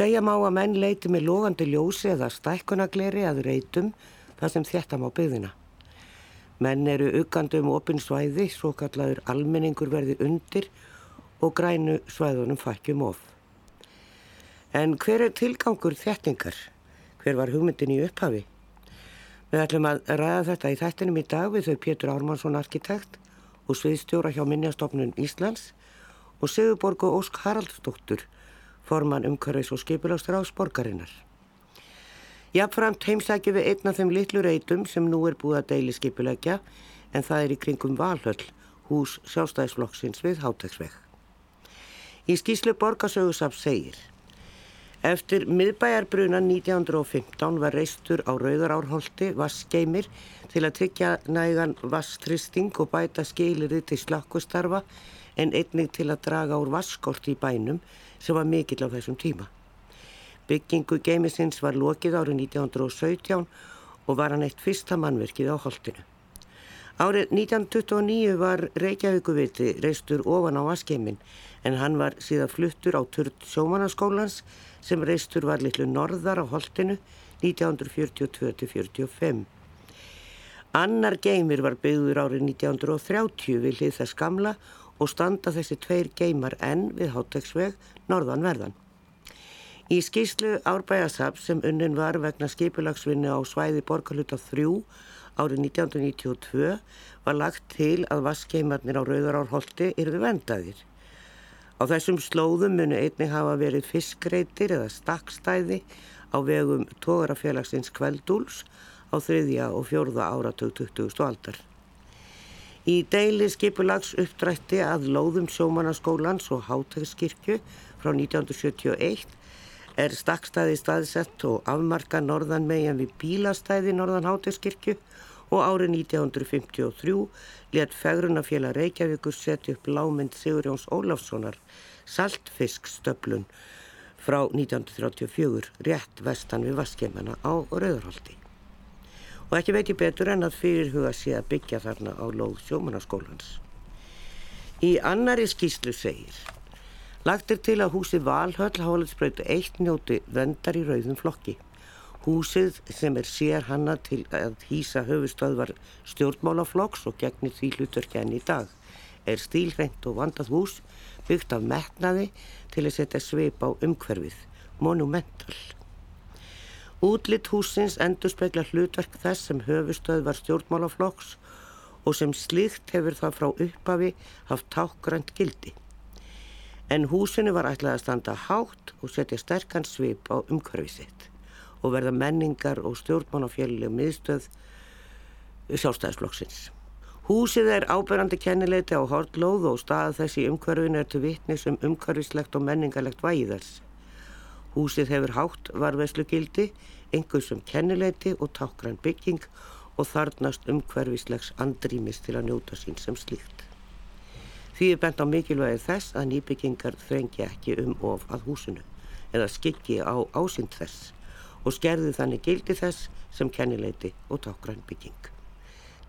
Segja má að menn leiti með logandi ljósi eða stækkunagleri að reytum það sem þetta má byggðina. Menn eru uggandi um opinsvæði, svo kallaður almenningur verði undir og grænu svæðunum fækjum of. En hver er tilgangur þettingar? Hver var hugmyndin í upphafi? Við ætlum að ræða þetta í þættinum í dag við þau Pétur Ármannsson arkitekt og sviðstjóra hjá Minnjastofnun Íslands og Sigurborg og Ósk Haraldsdóttur, forman umhverfis og skipilástur á sporgarinnar. Jáfnframt heimsækju við einn af þeim litlu reytum sem nú er búið að deili skipilegja en það er í kringum Valhöll, hús sjálfstæðisflokksins við Háteksveg. Í skýslu borgarsögusaps segir Eftir miðbæjarbrunan 1915 var reistur á Rauðarárholti vassgeimir til að tryggja nægan vasstristing og bæta skilirði til slakkustarfa en einnig til að draga úr vasskort í bænum sem var mikill á þessum tíma. Byggingu geimisins var lokið árið 1917 og var hann eitt fyrsta mannverkið á holtinu. Árið 1929 var Reykjavíkuviti reistur ofan á vaskeimin en hann var síðan fluttur á Turd sjómanaskólans sem reistur var litlu norðar á holtinu 1942-45. Annar geymir var byggður árið 1930 við hlið þess gamla og standa þessi tveir geymar enn við Háteksveg norðanverðan. Í skýslu Árbæðasab sem unnin var vegna skipulagsvinni á svæði Borgarluta 3 árið 1992 var lagt til að vaskeimarnir á Rauðarárholti yrðu vendaðir. Á þessum slóðum munu einnig hafa verið fiskreitir eða stakkstæði á vegum tógarafélagsins Kveldúls á þriðja og fjórða áratug 20. aldar. Í deili skipulags uppdrætti að lóðum sjómanaskólans og hátegskirkju frá 1971 er stakkstæði staðsett og afmarka norðan megin við bílastæði norðan hátegskirkju og árið 1953 let Fegrunafélag Reykjavíkur setja upp lámynd Sigurjóns Ólafssonar saltfiskstöflun frá 1934 rétt vestan við vaskemana á Rauðarholti. Og ekki veit ég betur en að fyrirhuga sé að byggja þarna á lóð sjómanaskólans. Í annari skýslu segir Lagt er til að húsi Valhöll Hálandsbrötu eitt njóti vendar í rauðum flokki. Húsið sem er sér hanna til að hýsa höfustöðvar stjórnmálaflokks og gegnir því hlutverkja enn í dag er stílhreint og vandað hús byggt af metnaði til að setja sveip á umhverfið, monumental. Útlitt húsins endur spekla hlutverk þess sem höfustöðvar stjórnmálaflokks og sem slíkt hefur það frá upphafi haft tákgrænt gildi. En húsinu var ætlað að standa hátt og setja sterkan sveip á umhverfið sitt og verða menningar og stjórnmánafélagið miðstöð sjálfstæðisflokksins. Húsið er áberandi kennileiti á hortlóð og stað þessi umhverfin er til vittnis um umhverfislegt og menningarlegt væðars. Húsið hefur hátt varveðslu gildi, einhversum kennileiti og tákgrann bygging og þarnast umhverfislegs andrýmis til að njóta sín sem slíkt. Því er bent á mikilvægið þess að nýbyggingar þrengi ekki um of að húsinu eða skikki á ásind þess og skerði þannig gildi þess sem kennileiti og tákgrann bygging.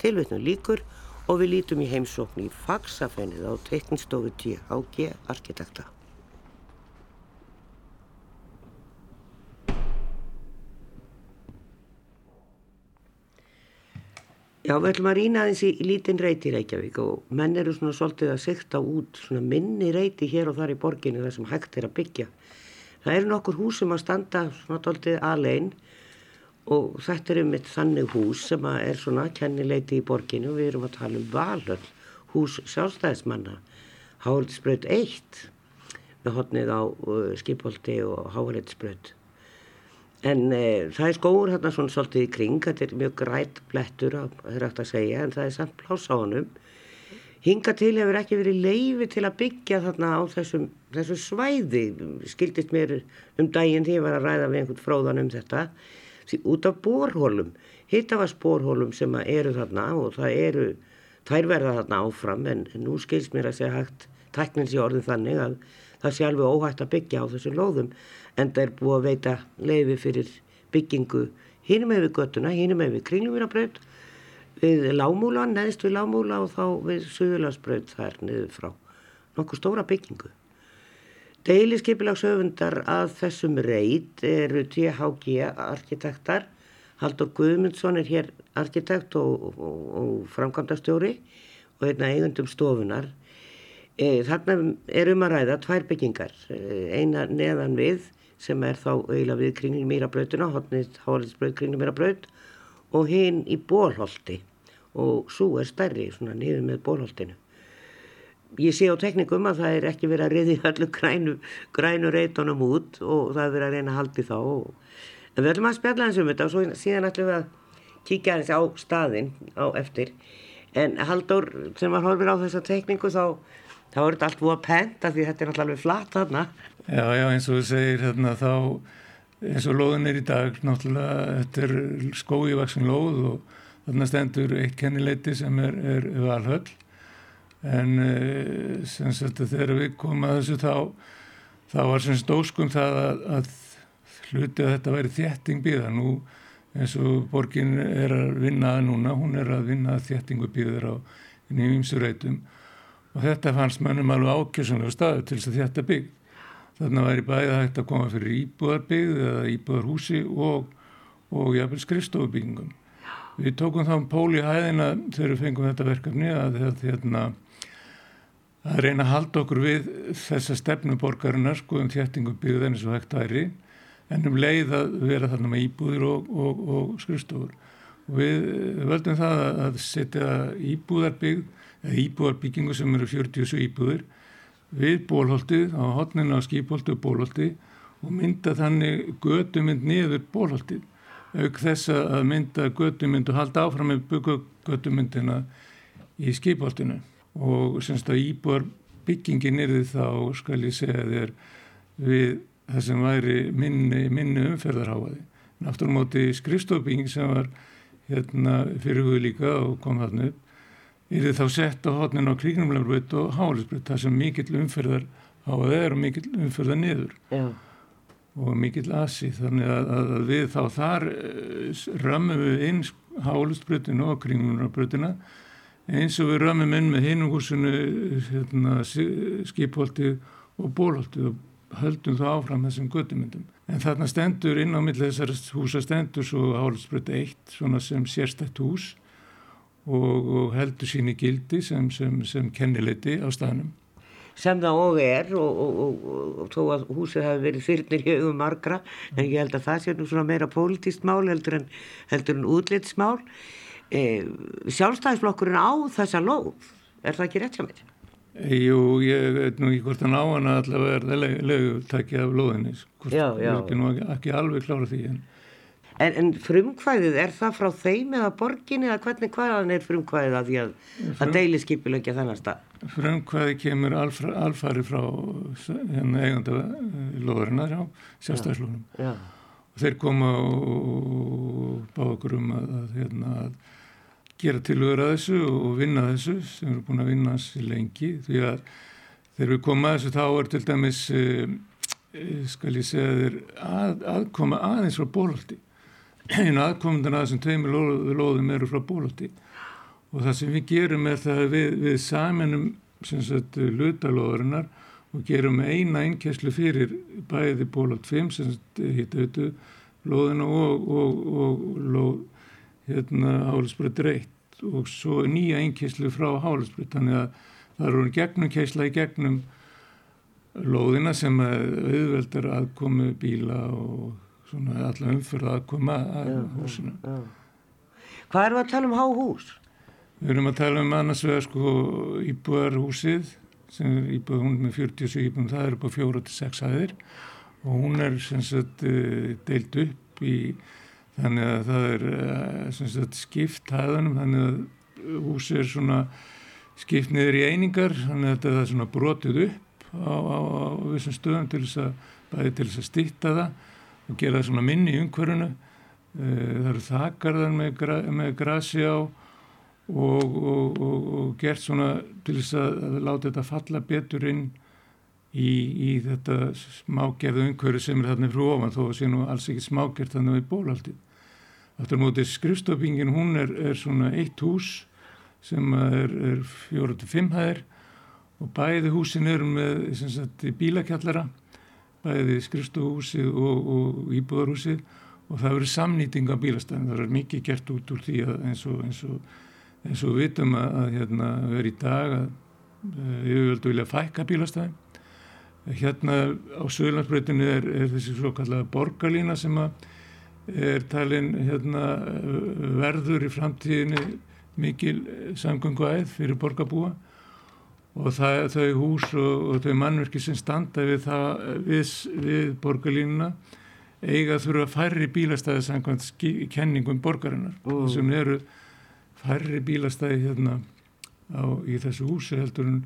Tilvitnum líkur og við lítum í heimsókn í fagsafennið á teiknstofu T.H.G. arkitekta. Já, við ætlum að rýna aðeins í lítinn reyti í Reykjavík og menn eru svona svolítið að sikta út svona minni reyti hér og þar í borginni þar sem hægt er að byggja. Það eru nokkur hús sem að standa svona doldið aðlein og þetta er um eitt þannig hús sem er svona kennileiti í borginu og við erum að tala um Valhöll, hús sjálfstæðismanna, Háhaldsbröð 1 með hotnið á uh, Skipholti og Háhaldsbröð. En e, það er skóur hérna svona svolítið í kring, þetta er mjög grætt blettur, það er eftir að segja, en það er samt pláss á honum. Hinga til hefur ekki verið leifi til að byggja þarna á þessum, þessu svæði, skildist mér um daginn því að ég var að ræða við einhvern fróðan um þetta, því út af borhólum, hittavarsborhólum sem eru þarna og það eru, þær verða þarna áfram en nú skilst mér að segja hægt tæknins í orðin þannig að það sé alveg óhægt að byggja á þessum lóðum en það er búið að veita leifi fyrir byggingu hínum við göttuna, hínum með við kringlumýrabraut við lámúla, neðist við lámúla og þá við söðularsbraut þær niður frá. Nokkuð stóra byggingu. Deiliskeipilagshöfundar að þessum reit eru THG arkitektar, Haldur Guðmundsson er hér arkitekt og, og, og framkvæmdastjóri og einna eigundum stofunar. E, þarna er um að ræða tvær byggingar, e, eina neðan við sem er þá auðvitað við kringlum mýrabrautuna, hotnið háalinsbraut kringlum mýrabraut og hinn í bólholti og svo er stærri svona niður með bólholtinu ég sé á teknikum að það er ekki verið að reyði allir grænu, grænu reytunum út og það er verið að reyna að haldi þá. En við ætlum að spjalla eins um þetta og svo síðan ætlum við að kíkja eins á staðin á eftir. En Haldur sem var horfir á þessa tekningu þá þá er þetta allt búið að penta því þetta er náttúrulega flatt þarna Já, já, eins og þú segir hérna þá eins og lóðin er í dag náttúrulega, þetta er skóivaksin lóð og þarna stendur eitt kennileiti sem er, er valhöll. En uh, sem sagt að þegar við komum að þessu þá þá var sem stóskum það að, að hluti að þetta væri þétting býða nú eins og borgin er að vinna núna, hún er að vinna að þéttingu býður á nýjumsurreitum og þetta fannst mönnum alveg ákjössunlega staðu til þess að þetta bygg þarna væri bæðið hægt að koma fyrir íbúðarbygg eða íbúðarhúsi og, og jáfnvel skrifstofubyggingum við tókum þá pól í hæðina þegar við fengum þetta verkefni að hérna að reyna að halda okkur við þessa stefnuborgarinnar sko um þjættingu byggðan eins og hægt væri en um leið að vera þarna með íbúðir og, og, og skrifstofur. Við völdum það að setja íbúðarbygg eða íbúðarbyggingu sem eru 47 íbúðir við bólholtið á hotninu á skipholtu og bólholti og mynda þannig gödumynd niður bólholtið auk þess að mynda gödumynd og halda áfram með byggja gödumyndina í skipholtinu. Og semst að íbúar byggingin því þá skal ég segja þér við það sem væri minni, minni umferðarháaði. Náttúrulega móti skrifstofbygging sem var hérna fyrir hugu líka og kom þarna upp er þá sett á hotnin á kríknumlegarbröð og hálisbröð þar sem mikill umferðarháaði er og mikill umferðar niður Já. og mikill asi þannig að, að við þá þar eh, römmum við inn hálisbröðinu og kríknumlegarbröðina eins og við römmum inn með hinum húsinu hérna, skipholti og bólholti og höldum þá áfram þessum göttumyndum. En þarna stendur inn á milli þessar húsa stendur svo Hálfsbröð 1 svona sem sérstætt hús og, og heldur síni gildi sem, sem, sem kennileiti á staðnum. Sem það og er og, og, og þó að húsið hafi verið þyrnir í augum margra en ég held að það sé nú svona meira pólitíst mál heldur en, heldur en útlitsmál e, sjálfstæðisflokkurinn á þessa lóð er það ekki rétt hjá mér? Jú, ég veit nú ekki hvort hann á hann að allavega er það legutæki af lóðinni hvort já. er ekki, ekki alveg klára því en. En, en frumkvæðið, er það frá þeim eða borginni eða hvernig hvaðan er frumkvæðið að því að Frum, það deilir skipilögja þannig stað? Frumkvæðið kemur alfra, alfari frá hérna, eiganda eh, lóðurinnar, já, sjálfstæðislóðunum og þeir koma og bá okkur um að, að, hérna, að gera tilvöru að þessu og vinna þessu sem erum búin að vinna þessu lengi. Því að þegar við komum að þessu þá er til dæmis eh, eh skal ég segja þeir að, aðkoma aðeins frá bólhaldi einu aðkomundan að þessum tveimur lóðum eru frá bólhaldi og það sem við gerum er það við, við saminum lutalóðurinnar og gerum eina einkesslu fyrir bæði bólhald 5 sem hitta auðvitað lóðina og, og, og, og lóð hérna Hálisbröð dreitt og svo nýja einkyslu frá Hálisbröð þannig að það eru gegnum kysla í gegnum lóðina sem auðveldar aðkomi bíla og svona allar umfyrða aðkoma að já, húsinu. Já. Hvað eru að tala um háhús? Við erum að tala um annars vegar sko íbúðarhúsið sem er íbúð hún með 47 íbúðum, það er upp á 4-6 aðeir og hún er sem sagt eh, deilt upp í þannig að það er eh, sagt, skipt hæðanum þannig að húsi er svona skipt niður í einingar þannig að það er svona brotið upp á, á, á vissum stöðum til þess að bæði til þess að stýtta það og gera það svona minni í umhverfunu eh, það eru þakarðar með, gra, með grasi á og, og, og, og gert svona til þess að, að láta þetta falla betur inn í, í þetta smágerðu umhverju sem er þarna frá ofan þó að sé nú alls ekki smágert þannig við bólaldið. Áttur mótið skrifstofingin hún er, er svona eitt hús sem er, er fjóra til fimm hæðir og bæði húsin eru með sagt, bílakjallara bæði skrifstofuhúsið og, og íbúðarhúsið og það verður samnýting af bílastæðin það er mikið gert út úr því eins og, eins og, eins og vitum að, að hérna, vera í dag að við völdum vilja fækka bílastæðin hérna á Söðlandsbreytinu er, er þessi svo kallega borgarlína sem er talin hérna, verður í framtíðinu mikil samgöngu æð fyrir borgarbúa og það, þau hús og, og þau mannverki sem standa við, það, við, við borgarlínuna eiga þurfa færri bílastæði samkvæmt kenningum borgarinnar mm. þessum eru færri bílastæði hérna á, í þessu húsi heldur en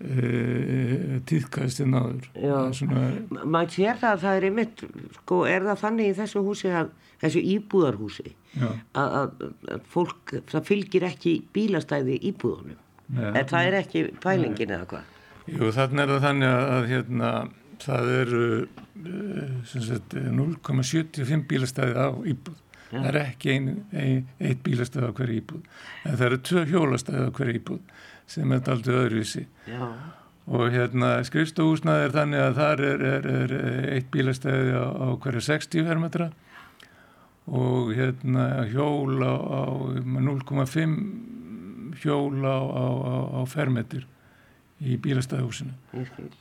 e, tíðkæðist en aður svona... maður sér það að það er einmitt sko er það þannig í þessu húsi að þessu íbúðarhúsi að, að, að fólk það fylgir ekki bílastæði íbúðunum en það er ekki pælingin eða hvað? Jú, þannig er það þannig að, hérna, það eru 0,75 bílastæði á íbúð. Ja. Það er ekki ein, ein, eitt bílastæði á hverju íbúð. En það eru tvö hjólastæði á hverju íbúð sem er aldrei öðruvísi. Já. Og hérna skrifstofúsnað er þannig að það er, er, er eitt bílastæði á, á hverju 60 fermetra og hérna hjól á, á 0,5 hjól á, á, á fermetir í bílastæðahúsinu.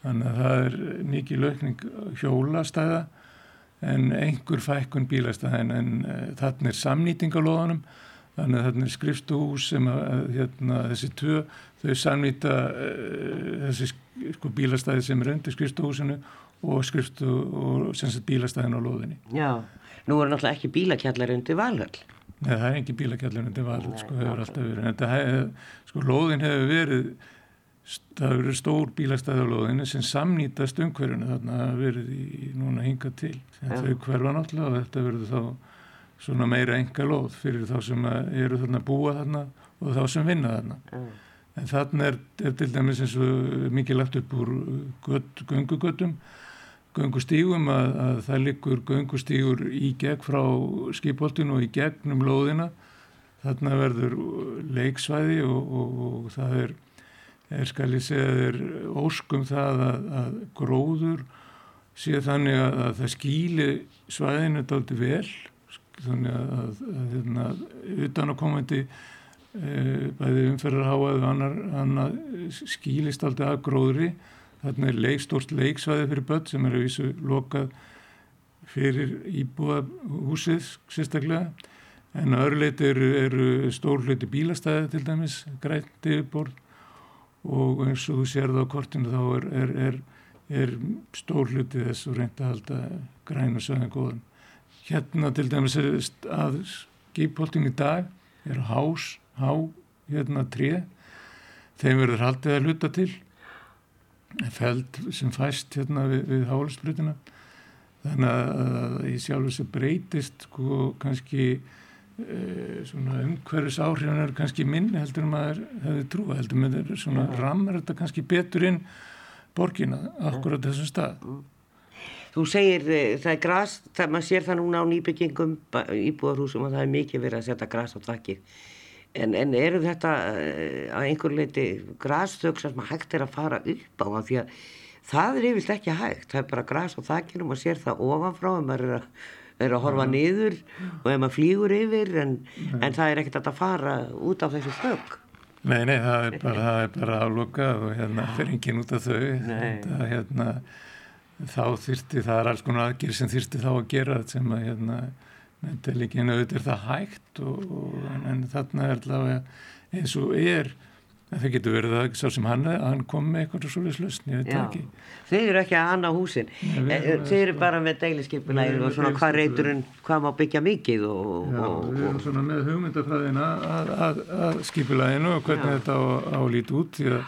Þannig að það er mikið laukning hjólastæða en einhver fækkun bílastæða en, uh, þarna er samnýting á loðanum þannig að þarna er skrifstuhús sem að hérna, þessi tvö þau samnýta uh, þessi sko, bílastæði sem er undir skrifstuhúsinu og skrifstu og bílastæðin á loðinni. Já, nú er náttúrulega ekki bílakjallar undir valhöll. Nei, það er ekki bílakjallin undir val, sko, hefur alltaf verið. En það, sko, lóðin hefur verið, það hefur verið stór lóðinu sem samnýtast umhverjunu þarna að verið í núna hinga til. En þau hverfa náttúrulega og þetta verður þá svona meira enga lóð fyrir þá sem eru þarna búa þarna og þá sem vinna þarna. Mm. En þarna er, er til dæmis eins og mikið lagt upp úr gungugötum göngustígum að, að það likur göngustígur í gegn frá skipoltinu og í gegnum lóðina. Þarna verður leiksvæði og, og, og það er, er skal ég segja, það er óskum það að, að gróður sé þannig að, að það skýli svæðinu daldi vel þannig að hérna, utan að komandi e, bæði umferðarháað og annar, annar skýlist daldi að gróðri Þarna er leik, stórst leiksvæði fyrir börn sem er að vísu lokað fyrir íbúa húsið sérstaklega. En að öðru leiti eru, eru stór hluti bílastæði til dæmis, grænt yfirbord og eins og þú sér það á kortinu þá er, er, er, er stór hluti þess og reyndi að halda græna sögðan góðan. Hérna til dæmis að skipholting í dag er hás, há, hérna tré, þeim verður haldið að hluta til feld sem fæst hérna við, við hálusbrutina þannig að í sjálf þess að breytist sko kannski e, svona umhverfis áhrifunar kannski minni heldur maður hefði trúa heldur þeir svona ja. ramar þetta kannski betur inn borgina akkurat þessum stað. Þú segir e, það er græs, það, maður sér það núna á nýbyggingum íbúðarhúsum og það er mikið verið að setja græs á takkið En, en eru þetta uh, að einhver leiti græsþögg sem hægt er að fara upp á því að það er yfirlega ekki hægt, það er bara græs á þakkinum og sér það ofanfrá ef maður er að, er að horfa ja. niður og ef maður flýgur yfir en, en það er ekkert að fara út af þessu þögg. Nei, nei, það er bara, það er bara aflokað og hérna fyrir enginn út af þau. Það, hérna, þá þyrti, það er alls konar aðgjör sem þyrti þá að gera sem að hérna einu auðvitað er það hægt og, og, en, þarna er allavega eins og er það getur verið að sá sem hann, hann kom með eitthvað svolítið slösn, ég veit ekki. Þeir eru ekki að hanna húsin. Nei, eh, Þeir eru bara með deiliskeipuna og svona hvað reyturinn, hvað má byggja mikið og, Já, við erum svona með hugmyndafræðina að, að, að skipulæðinu og hvernig Já. þetta á, álít út því að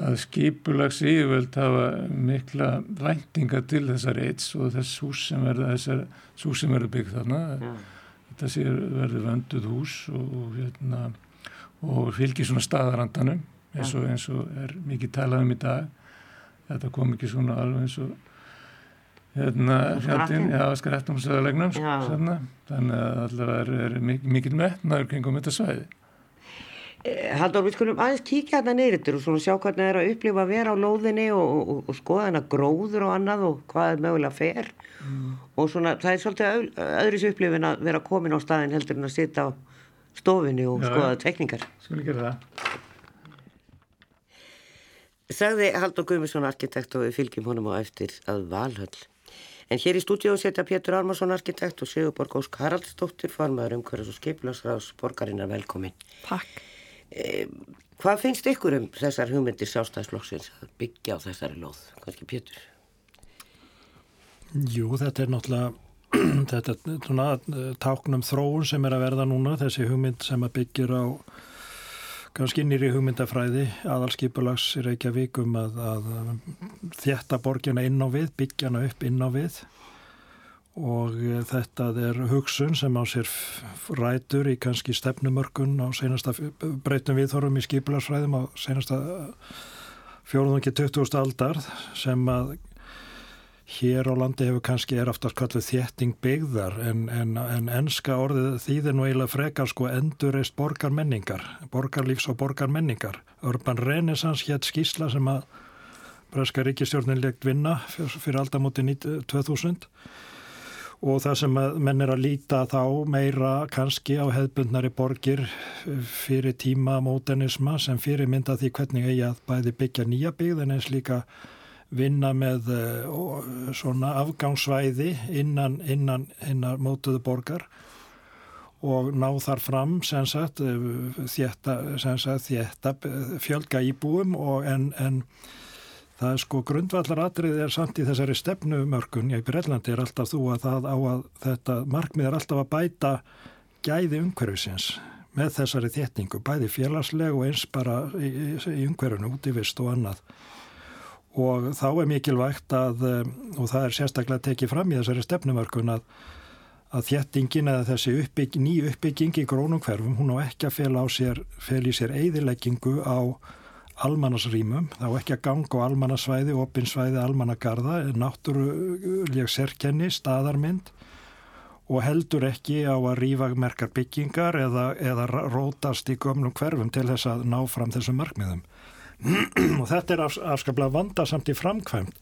að skipulags yfirvöld hafa mikla væntinga til þessar eitt og þess hús sem verður þessar hús sem verður byggt þarna. Ja. þetta sé verður vönduð hús og, hérna, og fylgir svona staðarandanum eins og, eins og er mikið talað um í dag. Þetta kom ekki svona alveg eins og hérna fjandinn, já skrættum söðalegnum þannig að allavega er, er mikið metnaður kringum þetta svæði Haldur, við skulum aðeins kíkja hérna neyritur og svona sjá hvernig það er að upplifa að vera á lóðinni og, og, og skoða hana gróður og annað og hvað er mögulega fer mm. og svona það er svolítið öðris upplifin að vera komin á staðin heldur en að sitja á stofinni og Já, skoða tekningar. Skulum gera það. Sagði Haldur Guðmusson arkitekt og við fylgjum honum á eftir að Valhöll. En hér í stúdíu setja Pétur Almarsson arkitekt og Sigurborg Ósk Haraldsdóttir farmaður umhverjus og skiplasráðs borgarinnar velkomin. Takk. Eh, hvað finnst ykkur um þessar hugmyndir sástæðsflokksins að byggja á þessari lóð? Kanski Pétur? Jú, þetta er náttúrulega þetta er svona eh, táknum þróun sem er að verða núna, þessi hugmynd sem að byggjur á kannski nýri hugmyndafræði aðalskipulags Reykjavík um að, að þjætta borgjana inn á við, byggjana upp inn á við og eh, þetta er hugsun sem á sér rætur í kannski stefnumörkun á senasta breytum viðþorfum í skipilarsfræðum á senasta fjóruðungi 20. aldar sem að hér á landi hefur kannski er aftast kalluð þétting byggðar en, en, en enska orðið þýðir nú eiginlega frekar sko endurreist borgarmenningar, borgarlífs og borgarmenningar. Urban Renaissance hétt skísla sem að Breska ríkistjórnin legt vinna fyrir aldamóti 2000 og það sem menn er að líta þá meira kannski á hefðbundnari borgir fyrir tíma módernisma sem fyrir mynda því hvernig eigi að bæði byggja nýja byggð en eins líka vinna með uh, svona afgangsvæði innan, innan, innan mótuðu borgar. Og ná þar fram sagt, þétta, þétta fjölga íbúum en, en Það er sko grundvallar atrið er samt í þessari stefnumörkun í Breilandi er alltaf þú að það á að þetta markmið er alltaf að bæta gæði umhverfisins með þessari þétningu, bæði félagsleg og eins bara í, í umhverfunu út í vist og annað. Og þá er mikilvægt að, eh, og það er sérstaklega tekið fram í þessari stefnumörkun að, að þéttingin eða þessi uppbygg, ný uppbygging í grónumhverfum, hún á ekki að fel í sér eigðileggingu á almannasrýmum, þá ekki að ganga á almannasvæði, opinsvæði, almannagarða, náttúruleg sérkenni, staðarmynd og heldur ekki á að rýfa merkar byggingar eða, eða rótast í gömlum hverfum til þess að ná fram þessum markmiðum. og þetta er af, afskaplega vandasamt í framkvæmt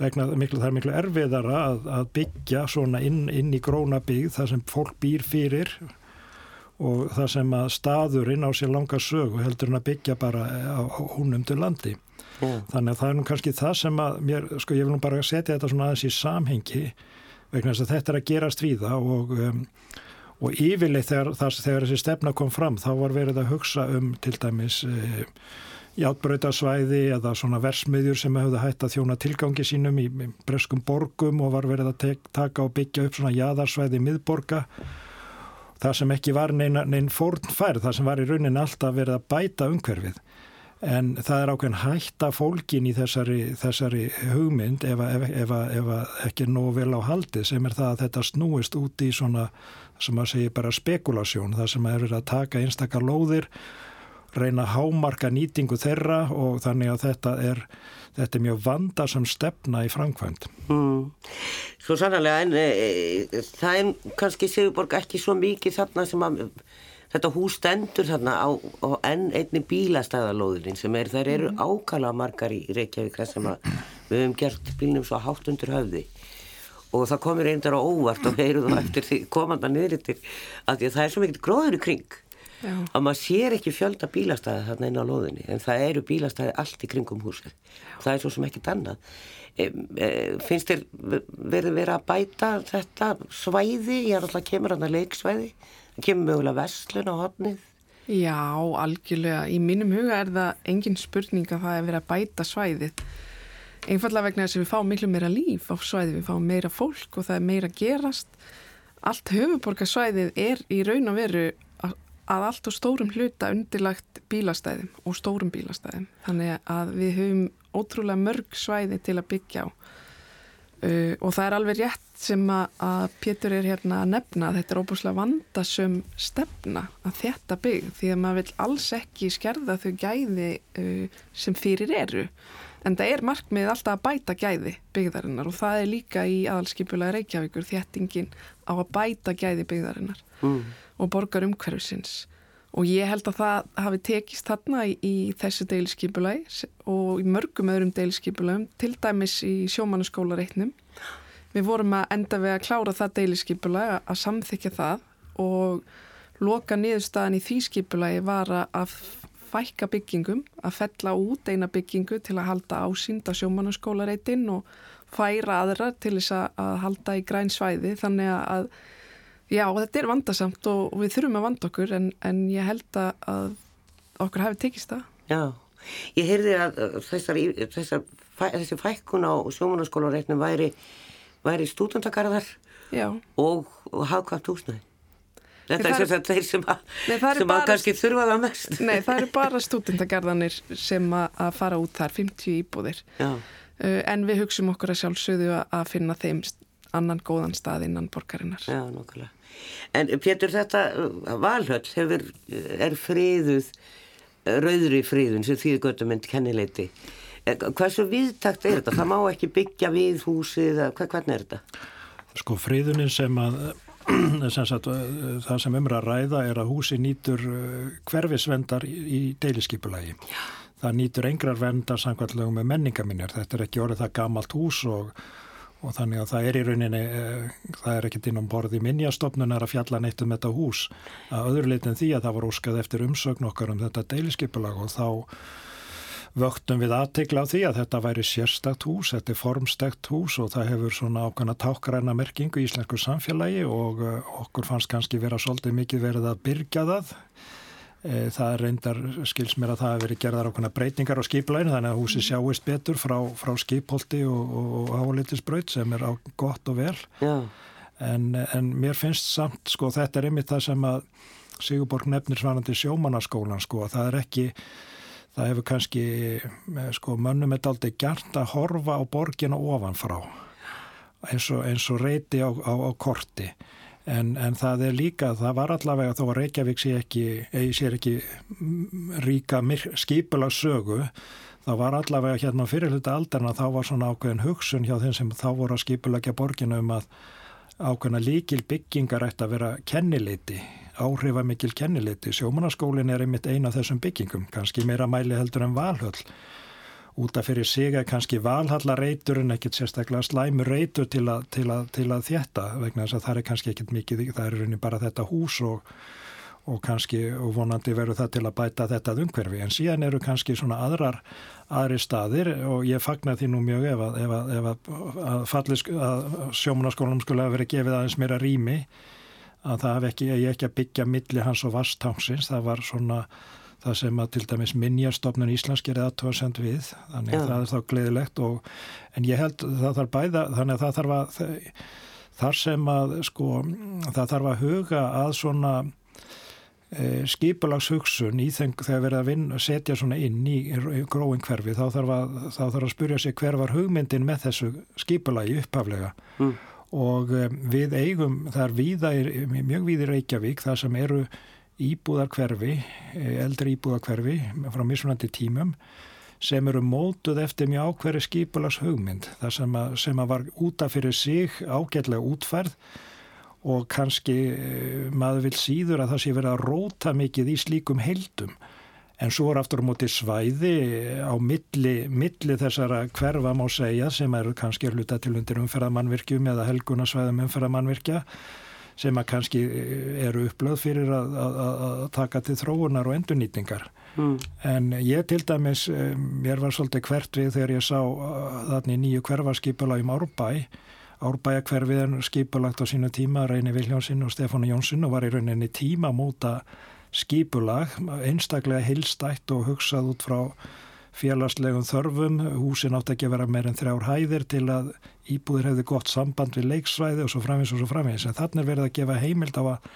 vegna miklu, það er miklu erfiðara að, að byggja svona inn, inn í gróna byggð þar sem fólk býr fyrir og það sem að staðurinn á sér langa sögu heldur hann að byggja bara á húnum til landi. Mm. Þannig að það er nú kannski það sem að mér, sko ég vil nú bara setja þetta svona aðeins í samhengi vegna þess að þetta er að gerast við það og, um, og yfirleitt þegar, þegar þessi stefna kom fram þá var verið að hugsa um til dæmis e, játbröytasvæði eða svona versmiðjur sem hefðu hægt að þjóna tilgangi sínum í, í breskum borgum og var verið að tek, taka og byggja upp svona jæðarsvæði miðborga það sem ekki var neina, neinn fórnfærð, það sem var í raunin alltaf verið að bæta umhverfið. En það er ákveðin hætta fólkin í þessari, þessari hugmynd ef, ef, ef, ef ekki nógu vel á haldið sem er það að þetta snúist út í svona, sem að segja bara spekulasjón, það sem er verið að taka einstakar lóðir, reyna að hámarka nýtingu þeirra og þannig að þetta er þetta er mjög vandasam stefna í framkvæmt. Mm. Svo sannlega en e, það er kannski Sigurborg ekki svo mikið þarna sem að þetta hús stendur þarna á, á enn einni bílastæðalóðurinn sem er, þær eru mm. ákala margar í Reykjavík þar sem að við hefum gert bílnum svo hátt undir höfði og það komir reyndar á óvart og heyruðu eftir því komanda niðurittir að, að það er svo mikið gróður í kring Já. að maður sér ekki fjölda bílastæði þarna inn á loðinni en það eru bílastæði allt í kringum húsið. Það er svo sem ekkit annað. E, e, finnst þér verið verið að bæta þetta svæði? Ég er alltaf kemur hann að leiksvæði. Það kemur mögulega vestlun á hodnið Já, algjörlega. Í mínum huga er það engin spurning að það er verið að bæta svæðið. Einfallega vegna þess að við fáum miklu meira líf á svæði, við fáum meira fólk og það er meira gerast. Allt höfuborgarsvæðið er í raun og veru að allt á stórum hluta undirlagt bílastæðum og stórum bílastæðum. Þannig að við höfum ótrúlega mörg svæði til að byggja á. Uh, og það er alveg rétt sem að, að Pétur er hérna að nefna að þetta er óbúslega vandasum stefna að þetta byggð því að maður vil alls ekki skerða þau gæði uh, sem fyrir eru. En það er markmið alltaf að bæta gæði byggðarinnar og það er líka í aðalskipulega Reykjavíkur þéttingin á að bæta gæði byggðarinnar. Mm og borgar umhverfisins og ég held að það hafi tekist þarna í, í þessu deilskipulagi og í mörgum öðrum deilskipulagum, til dæmis í sjómannaskólareitnum. Við vorum að enda við að klára það deilskipulag að samþykja það og loka niðurstaðan í því skipulagi var að fækka byggingum, að fella út eina byggingu til að halda ásýnd á sjómannaskólareitin og færa aðra til þess að halda í græn svæði þannig að já þetta er vandasamt og við þurfum að vanda okkur en, en ég held að okkur hefði tekist það. Já, ég heyrði að þessar, þessar, þessi fækkun á sjómannaskólareitnum væri, væri stúdendagarðar og, og hafkvæmt húsnæði. Þetta er sem þeir sem að, nei, sem að kannski þurfa það mest. Nei, það eru bara stúdendagarðanir sem að fara út þar, 50 íbúðir. Já. Uh, en við hugsim okkur að sjálfsögðu að finna þeim annan góðan stað innan borgarinnar. Já, nokkulega. En Pétur, þetta uh, valhöll hefur, uh, er friðuð, rauðri friðun sem því göttum mynd kennileiti. Hversu viðtakt er þetta? Það má ekki byggja við húsið, hvernig er þetta? Sko friðunin sem að Sagt, það sem umra ræða er að húsi nýtur hverfisvendar í deiliskypulagi. Það nýtur engrar vendar samkvæmlega með menningaminjar. Þetta er ekki orðið það gamalt hús og, og þannig að það er í rauninni, það er ekkert inn á borði minnjastofnunar að fjalla neitt um þetta hús. Að öðruleitin því að það var óskað eftir umsögn okkar um þetta deiliskypulag og þá vöktum við aðtegla á því að þetta væri sérstakt hús, þetta er formstakt hús og það hefur svona ákvæmna tákgræna merkingu í íslensku samfélagi og uh, okkur fannst kannski vera svolítið mikið verið að byrja það. E, það reyndar, skils mér að það hefur verið gerðar ákvæmna breytingar á skiplæðinu þannig að húsi sjáist betur frá, frá skipholti og, og álitisbraut sem er á gott og vel. En, en mér finnst samt, sko, þetta er einmitt það sem að Sigurborg nefnir svarandi sjómanaskólan, sko, að það er ekki það hefur kannski eh, sko, mönnum þetta aldrei gert að horfa á borgina ofanfrá eins og, eins og reyti á, á, á korti en, en það er líka, það var allavega þó að Reykjavík sé ekki, sé ekki ríka skipulagsögu það var allavega hérna fyrir hluta alderna þá var svona ákveðin hugsun hjá þeim sem þá voru að skipulagja borginu um að ákveðina líkil byggingar ætti að vera kenniliti áhrifamikil kenniliti. Sjómanaskólin er einmitt eina af þessum byggingum, kannski meira mæli heldur en valhöll. Útaf fyrir sig er kannski valhallarreitur en ekkert sérstaklega slæmur reitur til, a, til, a, til að þjætta vegna þess að það er kannski ekkert mikið, það er raunin bara þetta hús og, og kannski og vonandi verður það til að bæta þetta umhverfi. En síðan eru kannski svona aðrar aðri staðir og ég fagnar því nú mjög ef að, ef að, ef að, að sjómanaskólanum skulle hafa verið gefið aðeins meira rými að það hef ekki, ekki að byggja milli hans og vastángsins, það var svona það sem að til dæmis minnjastofnun Íslands gerði aðtóðsend við þannig að það er þá gleðilegt og en ég held það þarf bæða, þannig að það þarf að þar sem að sko það þarf að huga að svona e, skipulagshugsun í þeng þegar verið að vinna, setja svona inn í gróin hverfi þá þarf að, þá þarf að spurja sig hver var hugmyndin með þessu skipulagi upphaflega. Mm. Og við eigum þar víða, mjög víðir Reykjavík þar sem eru íbúðarkverfi, eh, eldri íbúðarkverfi frá mismunandi tímum sem eru mótuð eftir mjög ákverði skipulags hugmynd þar sem að, sem að var útaf fyrir sig ágætlega útferð og kannski eh, maður vil síður að það sé verið að róta mikið í slíkum heldum En svo er aftur á móti svæði á milli, milli þessara hverfa má segja sem eru kannski hluta til undir umferðamannvirkjum eða helgunarsvæðum umferðamannvirkja sem að kannski eru upplöð fyrir að, að, að taka til þróunar og endurnýtingar. Mm. En ég til dæmis, eh, mér var svolítið hvert við þegar ég sá uh, þarna í nýju hverfaskipula í Márbæ. Árbæjakverfið er skipulagt á sínu tíma, Reini Viljánsson og Stefánu Jónsson og var í rauninni tíma móta skipulag, einstaklega heilstætt og hugsað út frá félagslegum þörfum, húsin átt ekki að vera meir en þrjár hæðir til að íbúðir hefði gott samband við leiksvæði og svo framins og svo framins, en þannig er verið að gefa heimild á að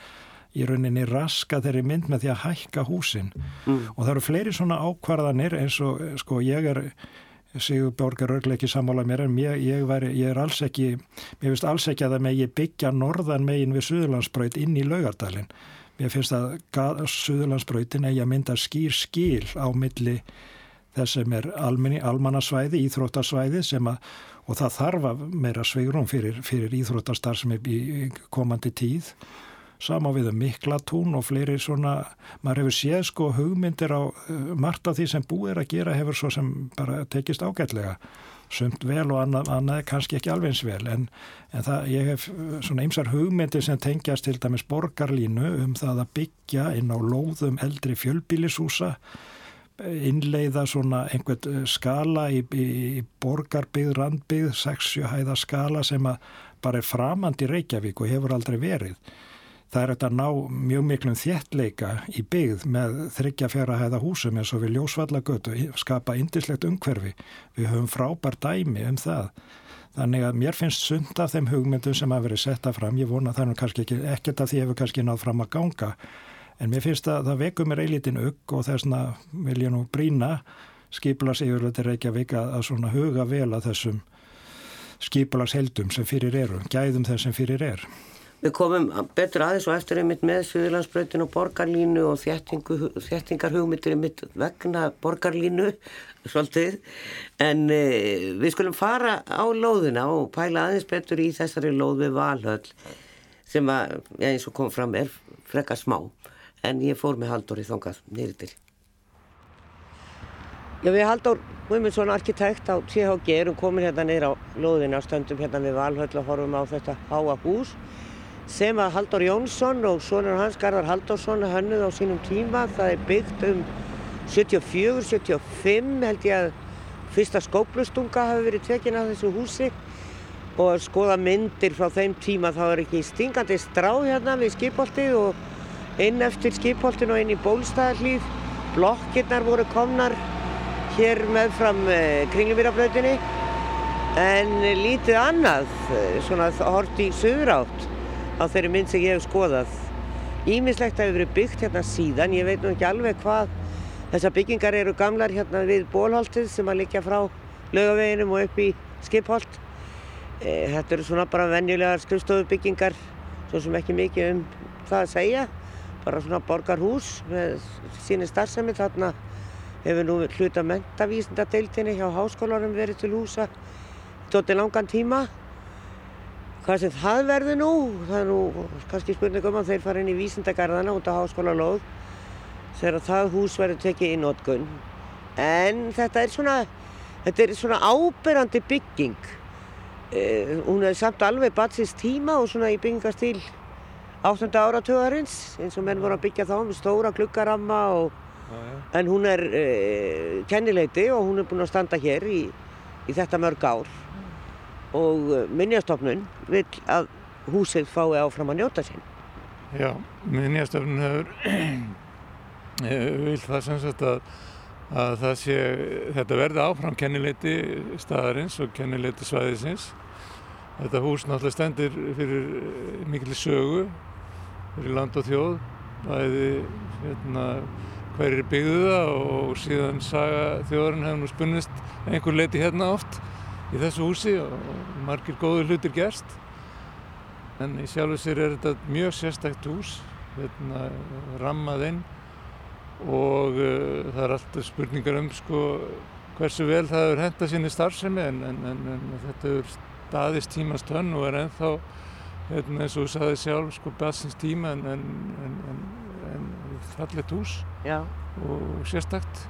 í rauninni raska þeirri mynd með því að hækka húsin. Mm. og það eru fleiri svona ákvarðanir eins og sko ég er Sigur Borgar örgleiki sammála mér en ég, ég, væri, ég er alls ekki mér finnst alls ekki að það með ég byggja norðan megin við Suðurlandsbröð inn í laugardalinn. Mér finnst að Suðurlandsbröytin eigi að mynda skýr skil á milli þess sem er almannasvæði, að, og það þarf að meira sveigrum fyrir, fyrir íþróttarstar sem er í komandi tíð. Sama við um Miklatún og fleiri svona, maður hefur séð sko hugmyndir á uh, margt af því sem búið er að gera hefur svo sem bara tekist ágætlega. Sumt vel og annað, annað kannski ekki alveg eins vel en, en það, ég hef uh, svona ymsar hugmyndir sem tengjast til dæmis borgarlínu um það að byggja inn á lóðum eldri fjölbílishúsa innleiða svona einhvern uh, skala í, í, í borgarbyggð, randbyggð, 6-7 hæða skala sem að bara er framandi Reykjavík og hefur aldrei verið. Það er þetta að ná mjög miklum þjettleika í byggð með þryggja fjara hæða húsum eins og við ljósvallagötu, skapa indislegt umhverfi. Við höfum frábær dæmi um það. Þannig að mér finnst sund af þeim hugmyndum sem hafa verið setta fram. Ég vona það nú kannski ekki, ekkert að því hefur kannski náð fram að ganga. En mér finnst að það vekum mér eilitin ugg og þess að vil ég nú brína skipla sig yfir þetta Reykjavík að, svona huga vel að þessum skipulagsheldum sem fyrir eru, gæðum þess sem fyrir er. Við komum betur aðeins og eftir einmitt með Suðurlandsbröðin og borgarlínu og þjættingar hugmyndir einmitt vegna borgarlínu svolítið en e, við skulum fara á lóðina og pæla aðeins betur í þessari lóð við Valhöll sem að, já, eins og kom fram er frekka smá en ég fór með Halldóri þongað nýri til. Já, við Halldór Guðmundsson, arkitekt á THG erum komin hérna neyra á lóðina stöndum hérna við Valhöll og horfum á þetta háa hús sem að Haldur Jónsson og sonur hans Garðar Haldursson hönnuð á sínum tíma. Það er byggt um 74-75 held ég að fyrsta skóplustunga hafi verið tekin að þessu húsi og að skoða myndir frá þeim tíma þá er ekki stingandi strá hérna við skipholtið og inn eftir skipholtin og inn í bólstæðarlíð. Blokkirnar voru komnar hér með fram eh, kringlumýraflautinni en lítið annað, eh, svona hort í söður átt á þeirri mynd sem ég hef skoðað. Ímislegt hefur verið byggt hérna síðan, ég veit nú ekki alveg hvað þessar byggingar eru gamlar hérna við bólholtið sem að liggja frá lögaveginum og upp í skipholt. E, þetta eru svona bara venjulegar skrifstofubyggingar, svo sem ekki mikið um það að segja. Bara svona borgarhús með síni starfsemi, þarna hefur nú hluta mentavísindadeildinni hjá háskólarum verið til húsa tóti langan tíma Hvað sem það verður nú, það er nú kannski spurning um að þeir fara inn í vísindagarðana út á háskóla lóð þegar það hús verður tekið í nótgunn. En þetta er svona, þetta er svona áberandi bygging. Eh, hún er samt alveg batsins tíma og svona í byggingastíl 8. áratöðarins eins og menn voru að byggja þá með stóra klukkaramma og já, já. en hún er eh, kennileiti og hún er búin að standa hér í, í þetta mörg ár og uh, minnjastofnun vil að húsið fái áfram að njóta sín. Já, minnjastofnun hefur vil það sem sagt að, að það sé, þetta verði áfram kennileiti staðarins og kennileiti svæðisins. Þetta hús náttúrulega stendur fyrir eh, mikil sögu, fyrir land og þjóð, bæði hérna, hverjir byggðu það og síðan saga þjóðarinn hefur nú spunnist einhver leiti hérna oft í þessu húsi og margir góður hlutir gerst. En í sjálfu sér er þetta mjög sérstækt hús hérna, rammað inn og uh, það er alltaf spurningar um sko, hversu vel það hefur henda sinni starfsemi en, en, en, en þetta hefur staðist tímast hönn og er ennþá hérna, eins og þú sagði sjálf sko bassins tíma en fallet hús Já. og sérstækt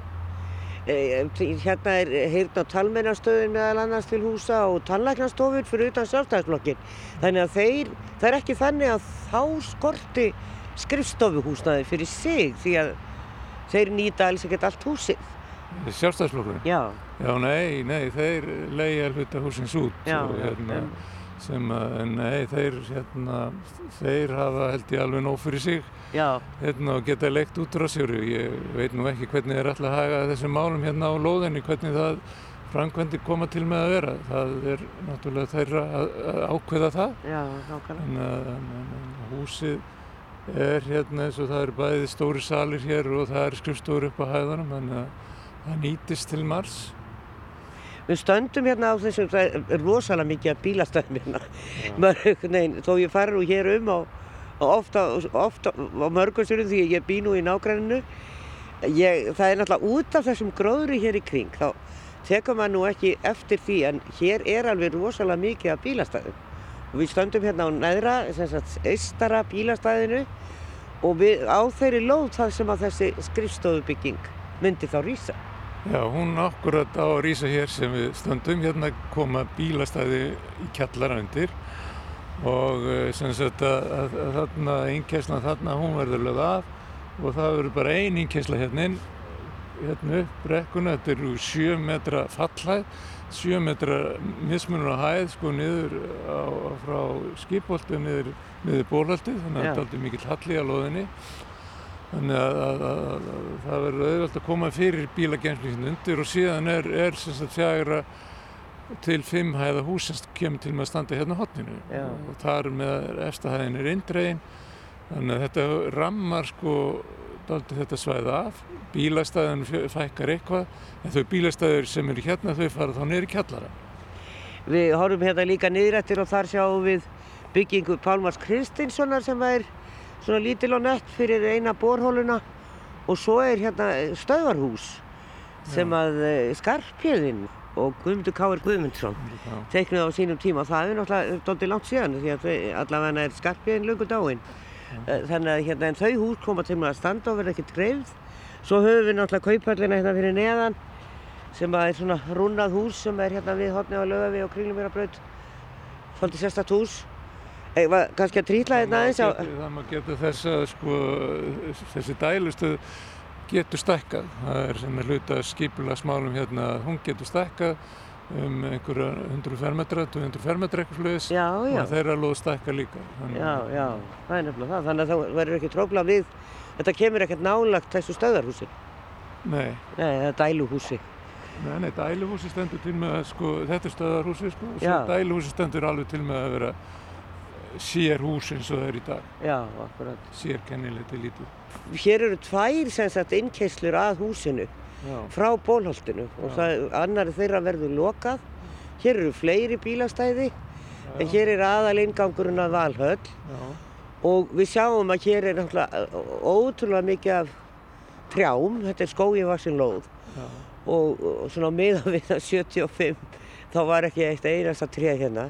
Eh, hérna er heyrn á talmennastöðun meðal annars til húsa og tannlæknastofur fyrir utan sjálfstæðisblokkin. Þannig að þeir, það er ekki þannig að þá skorti skrifstofuhúsnaði fyrir sig því að þeir nýta alls ekkert allt húsið. Sjálfstæðisblokkurinn? Já. Já, nei, nei, þeir leiði alveg húsins út. Já, og, hérna, já sem að, nei, þeir, hérna, þeir hafa held ég alveg nóg fyrir sig hérna, og geta leikt út á sér. Ég veit nú ekki hvernig þeir ætla að haga þessum málum hérna á lóðinni, hvernig það framkvæmdi koma til með að vera. Það er náttúrulega þeirra að, að ákveða það. Já, en, en, en húsið er hérna eins og það eru bæði stóri salir hér og það er skrifstóri upp á hæðanum, þannig að það nýtist til mars. Við stöndum hérna á þessum, það er rosalega mikið að bílastöðum hérna. Nein, þó ég fara nú hér um á, ofta, ofta á mörgursturum því ég bý nú í nágræninu. Ég, það er náttúrulega út af þessum gróðri hér í kring, þá tekur maður nú ekki eftir því en hér er alveg rosalega mikið að bílastöðum og við stöndum hérna á neðra, sem sagt, eistara bílastæðinu og við, á þeirri lóð það sem að þessi skrifstofubygging myndi þá rýsa. Já, hún akkurat á að rýsa hér sem við stöndum, hérna koma bílastæði í kjallara undir og eh, sem sagt að, þarna, einkesla þarna, hún verður lögð af og það verður bara ein einkesla hérna inn, hérna upp brekkuna, þetta eru sjö metra fallhæð, sjö metra mismunur á hæð, sko niður á, frá skipholtu niður, niður bólhaldi, þannig að þetta er aldrei mikill halli á loðinni. Þannig að, að, að, að það verður auðvelt að koma fyrir bílagemslingin undir og síðan er, er fjagra til fimm hæða hús sem kemur til með að standa hérna á hotninu Já. og þar með efstahæðin er indregin. Þannig að þetta rammar sko daldi þetta svæða af. Bílastæðin fækkar eitthvað. En þau bílastæðir sem eru hérna þau fara þá niður í kjallara. Við horfum hérna líka niðrættir og þar sjáum við byggingu Pálmars Kristinssonar sem er svona lítil og nett fyrir eina borhóluna og svo er hérna stöðvarhús sem að eh, Skarphéðinn og Guðmundur K.R. Guðmundsson teiknuð á sínum tíma. Það er náttúrulega doldið langt síðan því að allavega er Skarphéðinn löngu dáinn. Eh, Þannig að hérna, en þau hús koma til að standa og verða ekkert dreifð. Svo höfum við náttúrulega kauphöllina hérna fyrir neðan sem að er svona rúnnað hús sem er hérna við hotni á lögavi og kringlumýrabraut. Svolítið sérstakt hús. Eða kannski að trýtla hérna aðeins á... Það má geta þess að sko, þessi dælustuð getur stækkað. Það er sem er hluta skipula smálum hérna að hún getur stækkað um einhverja 100 fermetra, 200 fermetra eitthvað sluðis Já, já, og þeirra lóð stækka líka. Þannig- já, já, það er nefnilega það. Þannig að það verður ekki trófla við, þetta kemur ekkert nálagt þessu stöðarhúsi. Nei, Nei, það er dæluhúsi. nei, nei, dæluhúsi stendur til með að sko, þetta er stöðarhúsi sko, og svo dæluhúsi stendur alveg til með að vera sér hús eins og það er í dag, Já, akkurat. sér kennilegt lítið. Hér eru tvær sem sagt innkeyslur að húsinu Já, frá bólholtinu og það, annari þeirra verður lokað. Hér eru fleiri bílastæði en hér er aðal ingangurinn að Valhöll. Já, og við sjáum að hér er ótrúlega mikið af trjám, þetta er skógivaksin lóð. Já, og, og svona miðan við það 75 þá var ekki eitt einasta tré hérna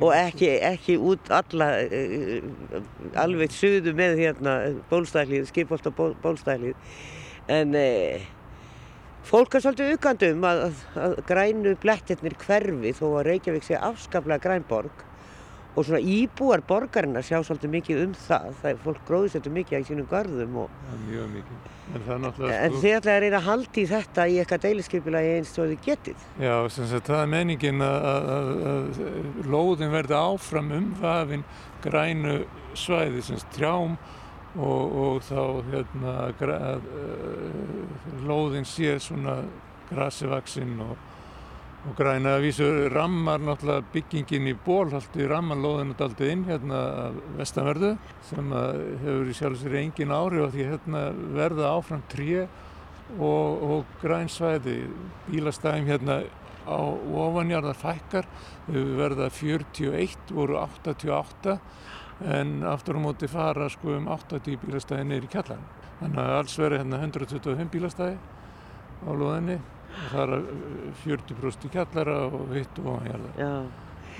og ekki, ekki út alla uh, alveg suðu með hérna bólstælið, skipholt og ból, bólstælið en uh, fólk er svolítið ukandi um að, að, að grænu blettirnir hverfi þó að Reykjavík sé afskaplega grænborg og svona íbúar borgarinnar sjá svolítið mikið um það það er fólk gróðist þetta mikið í sínum garðum og, er mjög mikið. En er en þið ætlaði að reyna að halda í þetta í eitthvað deiliskeipulagi eins og þið getið Já, sem sagt, það er menningin að, að, að, að lóðin verði áfram umvafin grænu svæði, sem trjám og, og þá hérna, græ, að, lóðin sé svona grasivaksin og, og græna að vísu rammar náttúrulega byggingin í bólhaldi rammar lóðinu daldið inn hérna af vestanverðu sem að hefur í sjálf sér engin áhrif á því að hérna verða áfram tré og, og græn svæði. Bílastæðum hérna á ofanjarðar fækkar verða 41 voru 88 en aftur á móti fara sko um 80 bílastæði neyri kjallan þannig að alls verður hérna 125 bílastæði á loðinni og það er 40% í kjallara og hitt og ofanjarðar Já.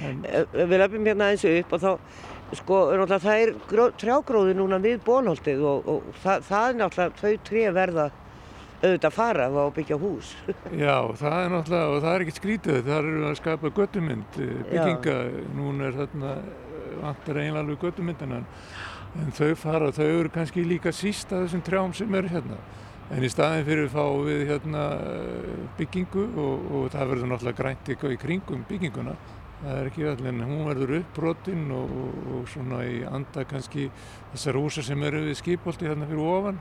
en Ef ef við löpum hérna eins upp og þá, sko, náttúrulega það er gró, trjágróði núna við bólholtið og, og það, það er náttúrulega, þau tré verða auðvitað að fara að byggja hús. Já, það er náttúrulega, og það er ekkert skrítið, það eru að skapa göttumynd, eh, bygginga, núna er þarna, eh, vantar eiginlega alveg göttumyndina, en, en þau fara, þau eru kannski líka síst að þessum trjám sem eru hérna. En í staðin fyrir fáum við hérna byggingu og, og það verður náttúrulega grænt í kringum bygginguna. Það er ekki allir, en hún verður uppbrotinn og, og, og svona í anda kannski þessar húsa sem eru við skipolti hérna fyrir ofan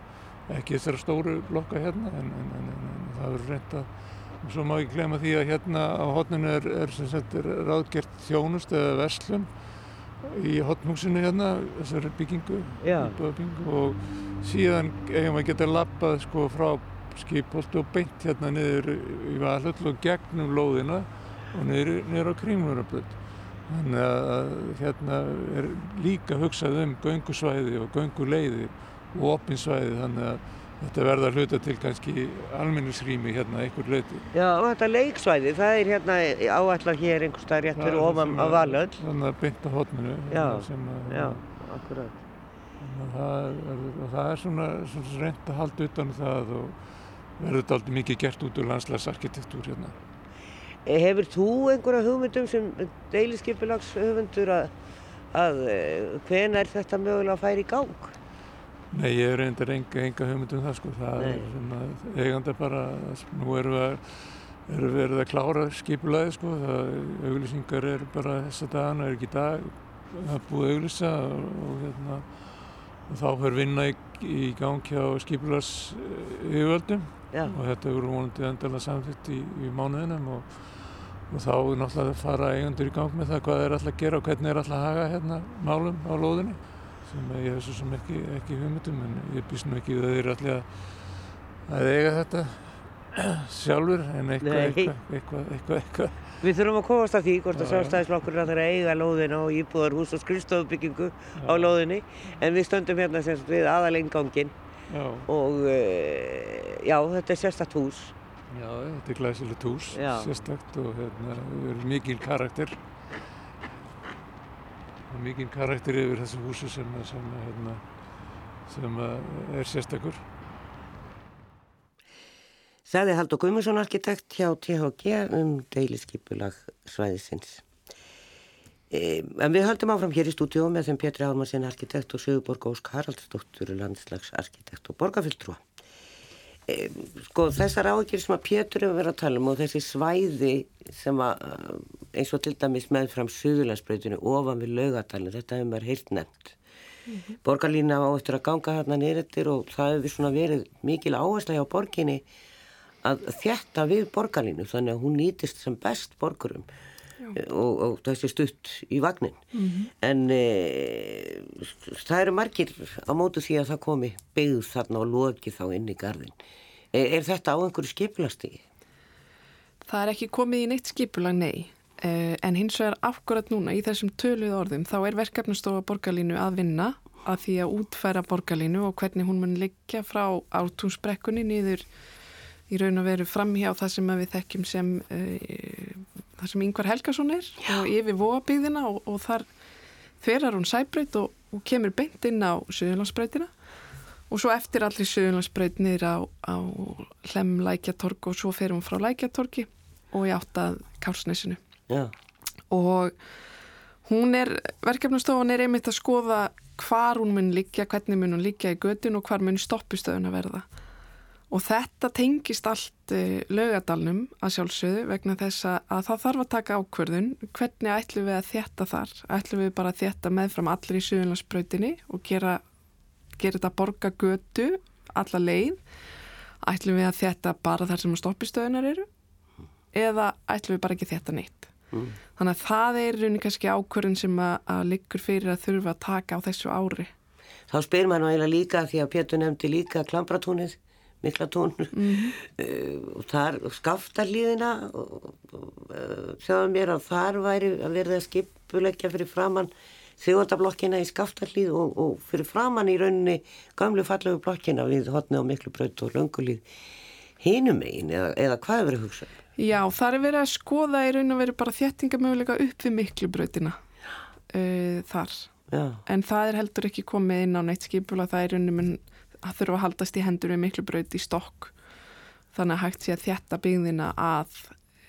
ekki þessara stóru blokka hérna en, en, en, en, það verður reynd að svo má ekki glemma því að hérna á hotninu er, er sagt er ráðgert þjónust eða verslun í hotnhúsinu hérna þessari byggingu, Já. íbúðabyggingu og síðan eigum við að geta lappað sko frá skipholti og beint hérna niður í Valhöll og gegnum lóðina og niður, niður á kringmurabröð þannig að hérna er líka hugsað um göngusvæði og gönguleiðir og opinsvæði þannig að þetta verða hluta til kannski almenningsrými hérna einhver leiti. Já, og þetta leiksvæði, það er hérna áallar hér einhvers staðar rétt fyrir ofan á Valöll. Þannig að bynda hótminu. Já, sem að, já, akkurat. Það er, það er svona, svona reynd að halda utan um það og verður þetta aldrei mikið gert út úr landslagsarkitektúr hérna. Eh, hefur þú einhverja hugmyndum sem deiliskypilags höfundur að, að eh, hvena er þetta mögulega að færa í gang? Nei, ég er reyndar enga, enga hugmyndum það sko. Það Nei. er svona eiganda bara, nú erum við að við verið að klára skipulaði sko, það, auglýsingar er bara þessa dagana, er ekki dag. Að búið auglýsa og, og, hérna, og þá fyrir vinna í, í gang hjá skipulags yfirvöldum Já, og þetta hefur vonandi endalega samþitt í, í mánuðinum og, og þá er náttúrulega að fara eigendur í gang með það hvað er alltaf að gera og hvernig er alltaf að haga hérna málum á lóðinni sem ég hef svo sem ekki, ekki hugmyndum en ég býst nú ekki að þeir eru allir að, að eiga þetta sjálfur en eitthvað, eitthvað, eitthvað, eitthvað, við þurfum að komast að því hvort að Já. sjálfstæðisflokkur er að eiga lóðina og íbúðar hús og skrifstofubyggingu á lóðinni en við stöndum hérna sem sagt við aðaleingangin Já, og uh, já, þetta er sérstakt hús. já, þetta er glæsilegt hús, Já. sérstakt og hérna er mikil karakter mikil karakter yfir þessu húsi sem, sem, hérna, sem að er sérstakur. Sæði Haldur Guðmundsson arkitekt hjá THG um deiliskypulag svæðisins. E, en við höldum áfram hér í stúdíu með þeim Pétri Álmarsin arkitekt og Sigurborg Ósk Haraldsdóttur landslagsarkitekt og borgarfylltrúa. E, sko þessar áhyggjur sem að Pétur hefur verið að tala um og þessi svæði sem að eins og til dæmis meðfram Suðurlandsbreytinu ofan við laugadalinn, þetta hefur maður heilt nefnt. Borgarlína á eftir að ganga hérna nýrættir og það hefur svona verið mikil áhersla hjá borginni að þjætta við borgarlínu þannig að hún nýtist sem best borgurum og, og þessi stutt í vagnin en e, það eru margir á mótu því að það komi byggð þarna og loki þá inn í gardin e, er þetta á einhverju skiplasti? Það er ekki komið í neitt skipulag, nei. Eh, En hins vegar akkurat núna í þessum töluð orðum þá er verkefnastofa borgarlínu að vinna að því að útfæra borgarlínu og hvernig hún mun liggja frá ártúnsbrekkunni niður í raun og veru framhjá það sem að við þekkjum sem uh, það sem Yngvar Helgason er Já. og yfir vóabíðina og, og þar þverar hún sæbreyt og, og kemur beint inn á Suðurlandsbreytina og svo eftir allir Suðurlandsbreyt niður á, á Hlem Lækjatorg og svo fer hún frá Lækjatorgi og í áttað Kársnesinu Já, og hún er, verkefnastofan er einmitt að skoða hvar hún mun liggja, hvernig mun hún liggja í götun og hvar mun stoppistöðun að verða. Og þetta tengist allt uh, laugadalnum að sjálfsögðu vegna þess að, að það þarf að taka ákverðun. Hvernig ætlum við að þétta þar? Ætlum við bara að þétta meðfram allir í suðunlandsbrautinni og gera, gera þetta borga götu alla leið? Ætlum við að þétta bara þar sem stoppistöðunar eru? Eða ætlum við bara ekki þétta neitt? Þannig að það er raunin kannski ákvörðin sem að, að liggur fyrir að þurfa að taka á þessu ári. þá spyr maður nú eiginlega líka því að Pétur nefndi líka Klambratúnið Miklatún uh, og þar skaftarlíðina og, og uh, sjáðum mér að þar væri að verða að skipuleggja fyrir framann þjóðandablokkina í skaftarlíð og, og fyrir framann í rauninni gamlu fallegu blokkina við hotni á Miklubraut og Löngulíð hinum megin eða, eða hvað er verið að hugsa? Já, það er verið að skoða í raun og verið bara þéttingamöguleika upp við miklubrautina uh, þar. Já, En það er heldur ekki komið inn á neitt skipula, það er raunum að þurfa að haldast í hendur við miklubraut í stokk. Þannig að hægt sé að þétta byggðina að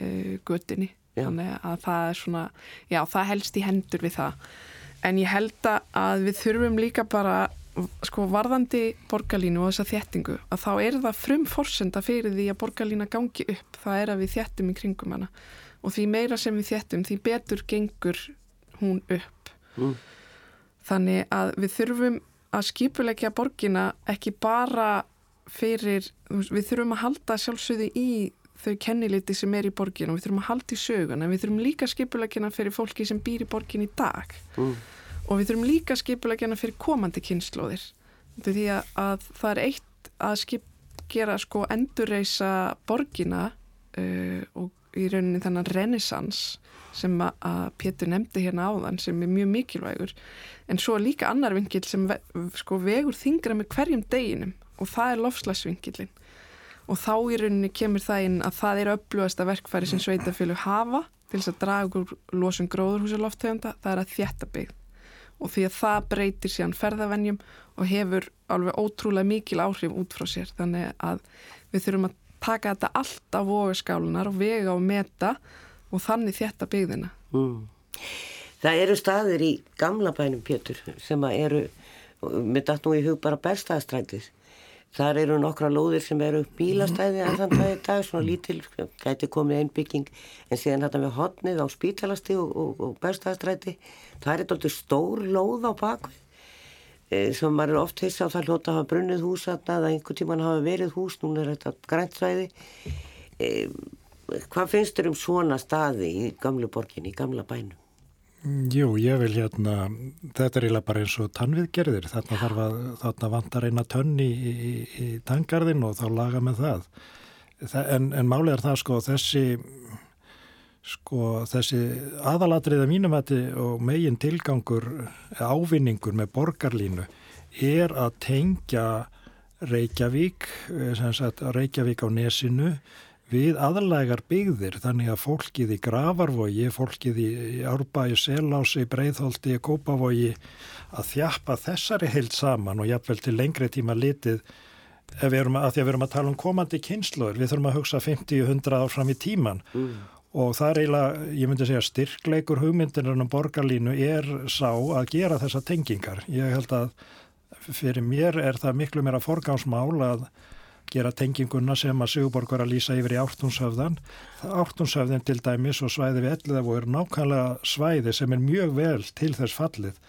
uh, göttinni. Já. Þannig að það er svona, já, það helst í hendur við það. En ég held að við þurfum líka bara, sko, varðandi borgarlínu og þessa þéttingu, að þá er það frum forsenda fyrir því að borgarlína gangi upp. Það er að við þéttum í kringum hana. Og því meira sem við þéttum, því betur gengur hún upp. Mm. Þannig að við þurfum að skipulegja borgina ekki bara fyrir, við þurfum að halda sjálfsögðu í þau kenniliti sem er í borginu og við þurfum að halda í sögun en við þurfum líka skipulegjana fyrir fólki sem býr í borgin í dag mm. Og við þurfum líka skipulegjana fyrir komandi kynnslóðir því að, að það er eitt að skip, gera sko endurreisa borgina uh, og í rauninni þannig renessans sem að, Pétur nefndi hérna áðan sem er mjög mikilvægur. En svo líka annar vingil sem ve, sko vegur þingra með hverjum deginum og það er lofslagsvingilin og þá í rauninni kemur það inn að það er öflugasta verkfæri sem sveitafjölu hafa til þess að draga úr losun gróðurhúsaloftegunda, það er að þjætta byggð og því að það breytir síðan ferðavenjum og hefur alveg ótrúlega mikil áhrif út frá sér þannig að við þurfum að taka þetta allt á vogaskálunar og vega og meta og þannig þjætta byggðina mm. Það eru staðir í gamla bænum Pétur sem að eru, með datt nú í hug bara bestastrætið. Þar eru nokkra lóðir sem eru bílastæði en þann dagi dag, svona lítil, gæti komið einn bygging en síðan þetta með hotnið á spítalasti og, og, og bestastræti. Það er eitthvað stór lóð á bakvið e, sem maður oft hissa á það hljóta að hafa brunnið hús að einhver tíman hafa verið hús, núna er þetta græntsvæði. E, hvað finnst þér um svona staði í gamlu borgin, í gamla bænum? Jú, ég vil hérna, þetta er eiginlega bara eins og tannviðgerðir, þarna að, þarna vantar eina tönn í, í, í tangarðin og þá laga með það. það en, en málið er það sko, þessi, sko, þessi aðalatriða mínumætti og megin tilgangur, ávinningur með borgarlínu er að tengja Reykjavík, eh, sem sagt Reykjavík á nesinu við aðlægar byggðir þannig að fólkið í Gravarvogi, fólkið í Árbæi, Selási, Breitholti, Kópavogi að þjappa þessari heilt saman og jafnvel til lengri tíma litið ef við erum að, að, við erum að tala um komandi kynsluður, við þurfum að hugsa 50-100 ár fram í tíman mm. og það er eiginlega, ég myndi segja styrkleikur hugmyndinarinn um borgarlínu er sá að gera þessa tengingar. Ég held að fyrir mér er það miklu meira forgámsmál að gera tenginguna sem að Sigurborg var að lýsa yfir í ártunshöfðan. Ártunshöfðin til dæmis og svæði við elliðavo er nákvæmlega svæði sem er mjög vel til þess fallið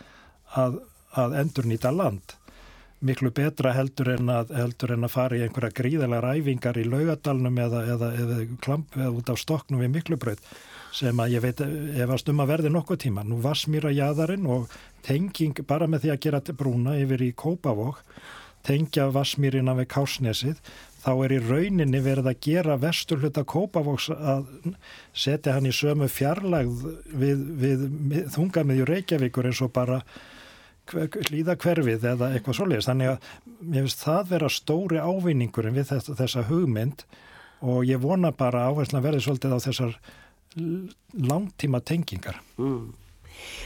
að, að endur nýta land. Miklu betra heldur en að, heldur en að fara í einhverja gríðalega ræfingar í laugadalnum eða, eða, eða, klamp, eða út af stoknum við miklubraut sem að ég veit ef að stumma verði nokkuð tíma. Nú vassmýra jæðarinn og tenging bara með því að gera brúna yfir í Kópavók tengja Vassmýrina við Kásnesið þá er í rauninni verið að gera vesturhluta Kópavóks að setja hann í sömu fjarlægð við, við, þungamiðjur Reykjavíkur eins og bara hlýða hverfið eða eitthvað svolítið. Þannig að mér finnst það vera stóri ávinningurinn við þess, þessa hugmynd og ég vona bara áherslan verði svolítið á þessar langtíma tengingar. Mm.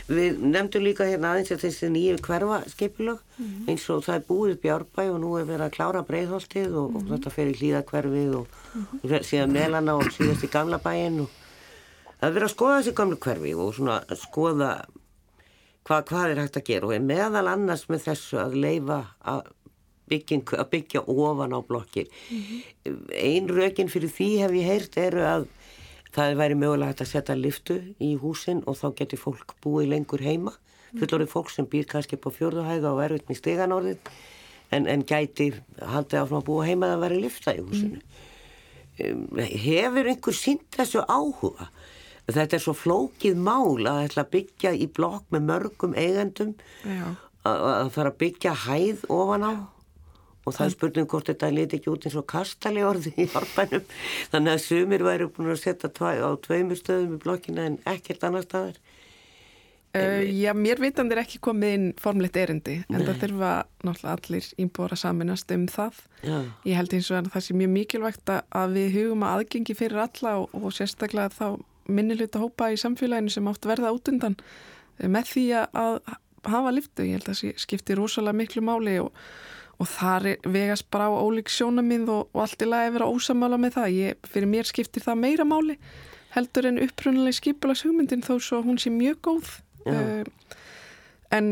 Við nefndum líka hérna aðeins að þessi nýju hverfa skipilög mm -hmm. eins og það er búið bjárbæ og nú er verið að klára breyðholtið og, mm -hmm. og mhm. þetta fer í hlýðakverfið og, mm -hmm. og síðan melana og síðast í gamla bæin og það er verið að skoða þessi gamlu hverfi og svona skoða hva, hvað er hægt að gera og er meðal annars með þessu að leifa að Bygging, að byggja ofan á blokkir -hmm. ein rökin fyrir því hef ég heyrt eru að það væri mögulegt að setja liftu í húsin og þá getur fólk búið lengur heima. Fullorðið fólk sem býr kannski på fjörðuhæða og erfitt með steganorðin en, en gæti haldið áfram að búa heima að vera lifta í húsinu. Mm. um, hefur einhver sínt þessu áhuga? Þetta er svo flókið mál að ætla að byggja í blokk með mörgum eigendum. Að fara að byggja hæð ofan á og það er spurning hvort þetta liti ekki út eins og kastali orði í árbænum þannig að sumir væri búin að setja á tveimur stöðum í blokkina en ekkert annar staðar. Uh, Já, mér vitandi er ekki komið inn formleitt erindi en Nei. það þurfa náttúrulega allir ímbúra saminast um það. Já. ég held eins og að það sé mjög mikilvægt að við hugum að aðgengi fyrir alla og, og sérstaklega þá minniluta hópa í samfélaginu sem átt verða út undan með því að hafa liftu, ég held að það skiptir rosalega miklu máli og og þar vegast bara á ólík sjónamið og, og allt í lagi að vera ósamála með það. Ég, fyrir mér skiptir það meira máli heldur en upprunalegi skipulags hugmyndin þó svo hún sé mjög góð. Uh, en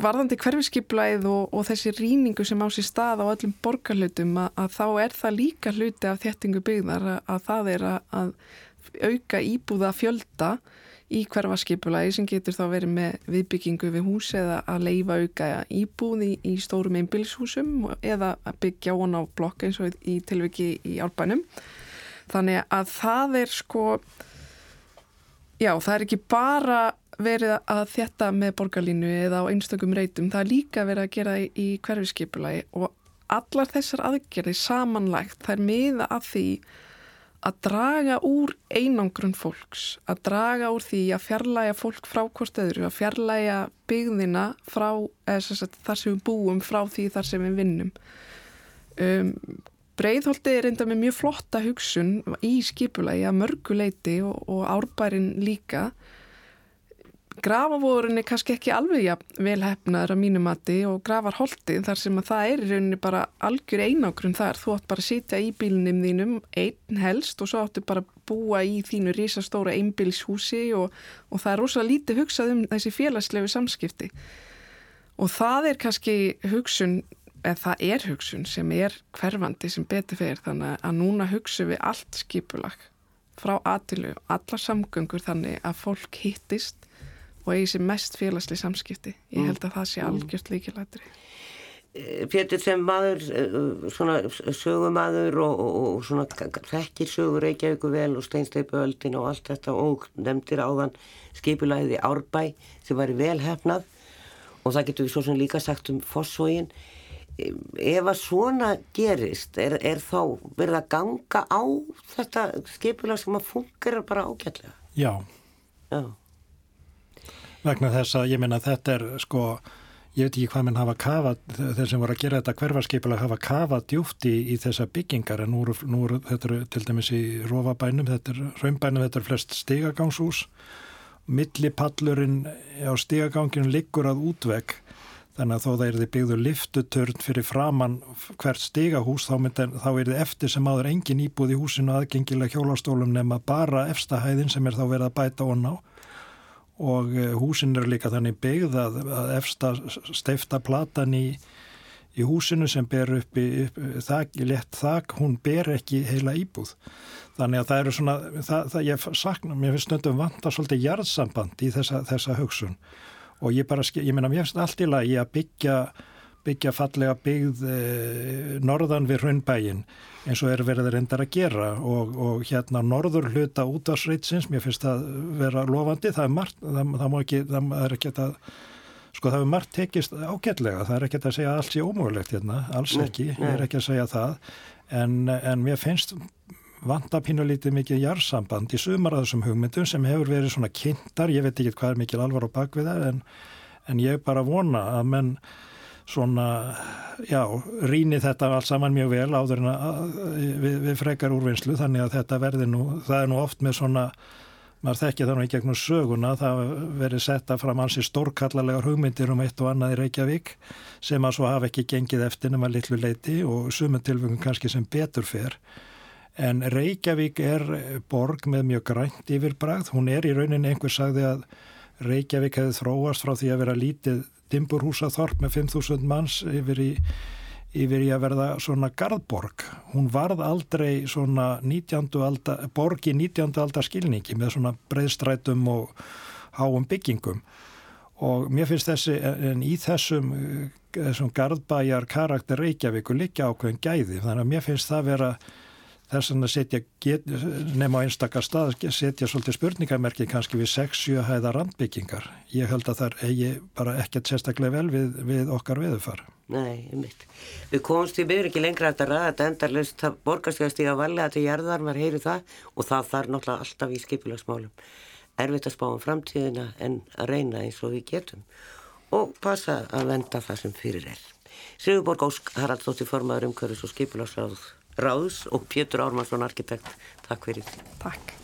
varðandi hverfiskiplæð og, og þessi rýningu sem á sér stað á öllum borgarlutum að, að þá er það líka hluti af þettingu byggðar að, að það er að, að auka íbúða fjölda í hverfaskipulagi sem getur þá verið með viðbyggingu við hús eða að leifa auka íbúð í, stórum einbilshúsum eða að byggja von á blokk eins og í tilviki í álbænum. Þannig að það er sko, já það er ekki bara verið að þetta með borgarlínu eða á einstökum reytum, það er líka verið að gera í hverfiskipulagi og allar þessar aðgerði samanlægt, það er miða að því að draga úr einangrun fólks, að draga úr því að fjarlæga fólk frá hvort öðru, að fjarlæga byggðina frá, eða þar sem við búum frá því þar sem við vinnum. Um, Breiðholti er enda með mjög flotta hugsun í skipulagi að mörguleiti og, og árbærin líka. Grafavóðurinn er kannski ekki alveg ja, velhæfnaður að mínumati og gravarholtið þar sem að það er í rauninni bara algjör einágrun þar. Þú átt bara að sitja í bílinum þínum einn helst og svo áttu bara að búa í þínu risastóra einbílshúsi og, og það er rosalega lítið hugsað um þessi félagslegu samskipti. Og það er kannski hugsun en það er hugsun sem er hverfandi sem betur fyrir þannig að núna hugsu við allt skipulag frá aðtilu, alla samgöngur þannig að fólk hittist og eigi sér mest félagsli samskipti ég mm. held að það sé mm. algjört líkilætri eh, Pétur sem maður eh, svona sögumadur og, og, og svona þekkir sögur Reykjavíku vel og steinsteipöldin og allt þetta og nefndir áðan skipulæði Árbæ sem var vel hefnað og það getur við svo sem líka sagt um Fossvógin ef að svona gerist er, er þá verið að ganga á þetta skipulag sem að funkar bara ágætlega Já, Já. Vegna þess að ég minna þetta er sko ég veit ekki hvað minn hafa kafað þeir sem voru að gera þetta hverfarskipulag hafa kafað djúft í, í þessa byggingar en nú eru, þetta eru til dæmis í Rófabænum, þetta er Raumbænum, þetta er flest stigagangshús. Millipallurinn á stigaganginu liggur að útvegg Þannig að þó það er þið byggður liftutörn fyrir framann hvert stigahús þá, myndi, þá er þið eftir sem áður engin íbúð í húsinu aðgengilega hjólastólum nema bara efstahæðin sem er þá verið að bæta onna á og eh, húsin er líka þannig byggð að, að efsta steifta platan í, í húsinu sem ber upp í upp, þak, lett þak, hún ber ekki heila íbúð. Þannig að það eru svona, það, það ég sakna, mér finnst stundum vanta svolítið jarðsamband í þessa, þessa hugsun og ég bara, ég meina, mér finnst allt í lagi að byggja, byggja fallega byggð e, norðan við Hraunbægin eins og er verið reyndar að gera. Og, og hérna norður hluta útvarsreitsins, mér finnst það vera lofandi, það er margt, það, það má ekki, það er ekki að Sko það hefur margt tekist ágætlega, það er ekki að segja að allt sé ómögulegt hérna, alls ekki, ég er ekki að segja það, en, en mér finnst vanda pínulítið mikið jársamband í sumar að þessum hugmyndum sem hefur verið svona kynntar, ég veit ekki hvað er mikil alvar á bakviða en, en ég bara vona að menn svona, já, rýni þetta allt saman mjög vel áður en að við, við frekar úrvinnslu þannig að þetta verði nú, það er nú oft með svona maður þekkja það nú í gegnum söguna það verið setta fram ansi stórkallarlegar hugmyndir um eitt og annað í Reykjavík sem að svo hafa ekki gengið eftir nema litlu leiti og sumum tilvöngum kannski sem betur fer En Reykjavík er borg með mjög grænt yfirbræð. Hún er í rauninni einhver sagði að Reykjavík hefði þróast frá því að vera lítið dimburhúsaþorp með 5.000 manns yfir í, yfir í að verða svona gardborg. Hún varð aldrei svona 19. Alda, borg í 19. aldar skilningi með svona breyðstrætum og háum byggingum. Og mér finnst þessi, en í þessum, þessum gardbæjar karakter Reykjavíku líka ákveðin gæði. Þannig að mér finnst það vera þess að setja nema á einstakar stað setja svolítið spurningamerki kannski við 6-7 hæða randbyggingar. Ég held að það eigi bara ekkert sérstaklega vel við, við okkar viðfar Nei, ég mitt Við komumst í byrju ekki lengra að ræða þetta endarlust borgarstjóðast í að valja til jarðar maður heyri það og það þarf náttúrulega alltaf í skipilagsmálum erfitt að spá um framtíðina en að reyna eins og við getum. Og passa að venda það sem fyrir er. Sigurborg Ósk Haraldsdóttir formaður umhverfis og skipilagsráð Ráðs og Pétur Ármarsson arkitekt. Takk fyrir. Takk.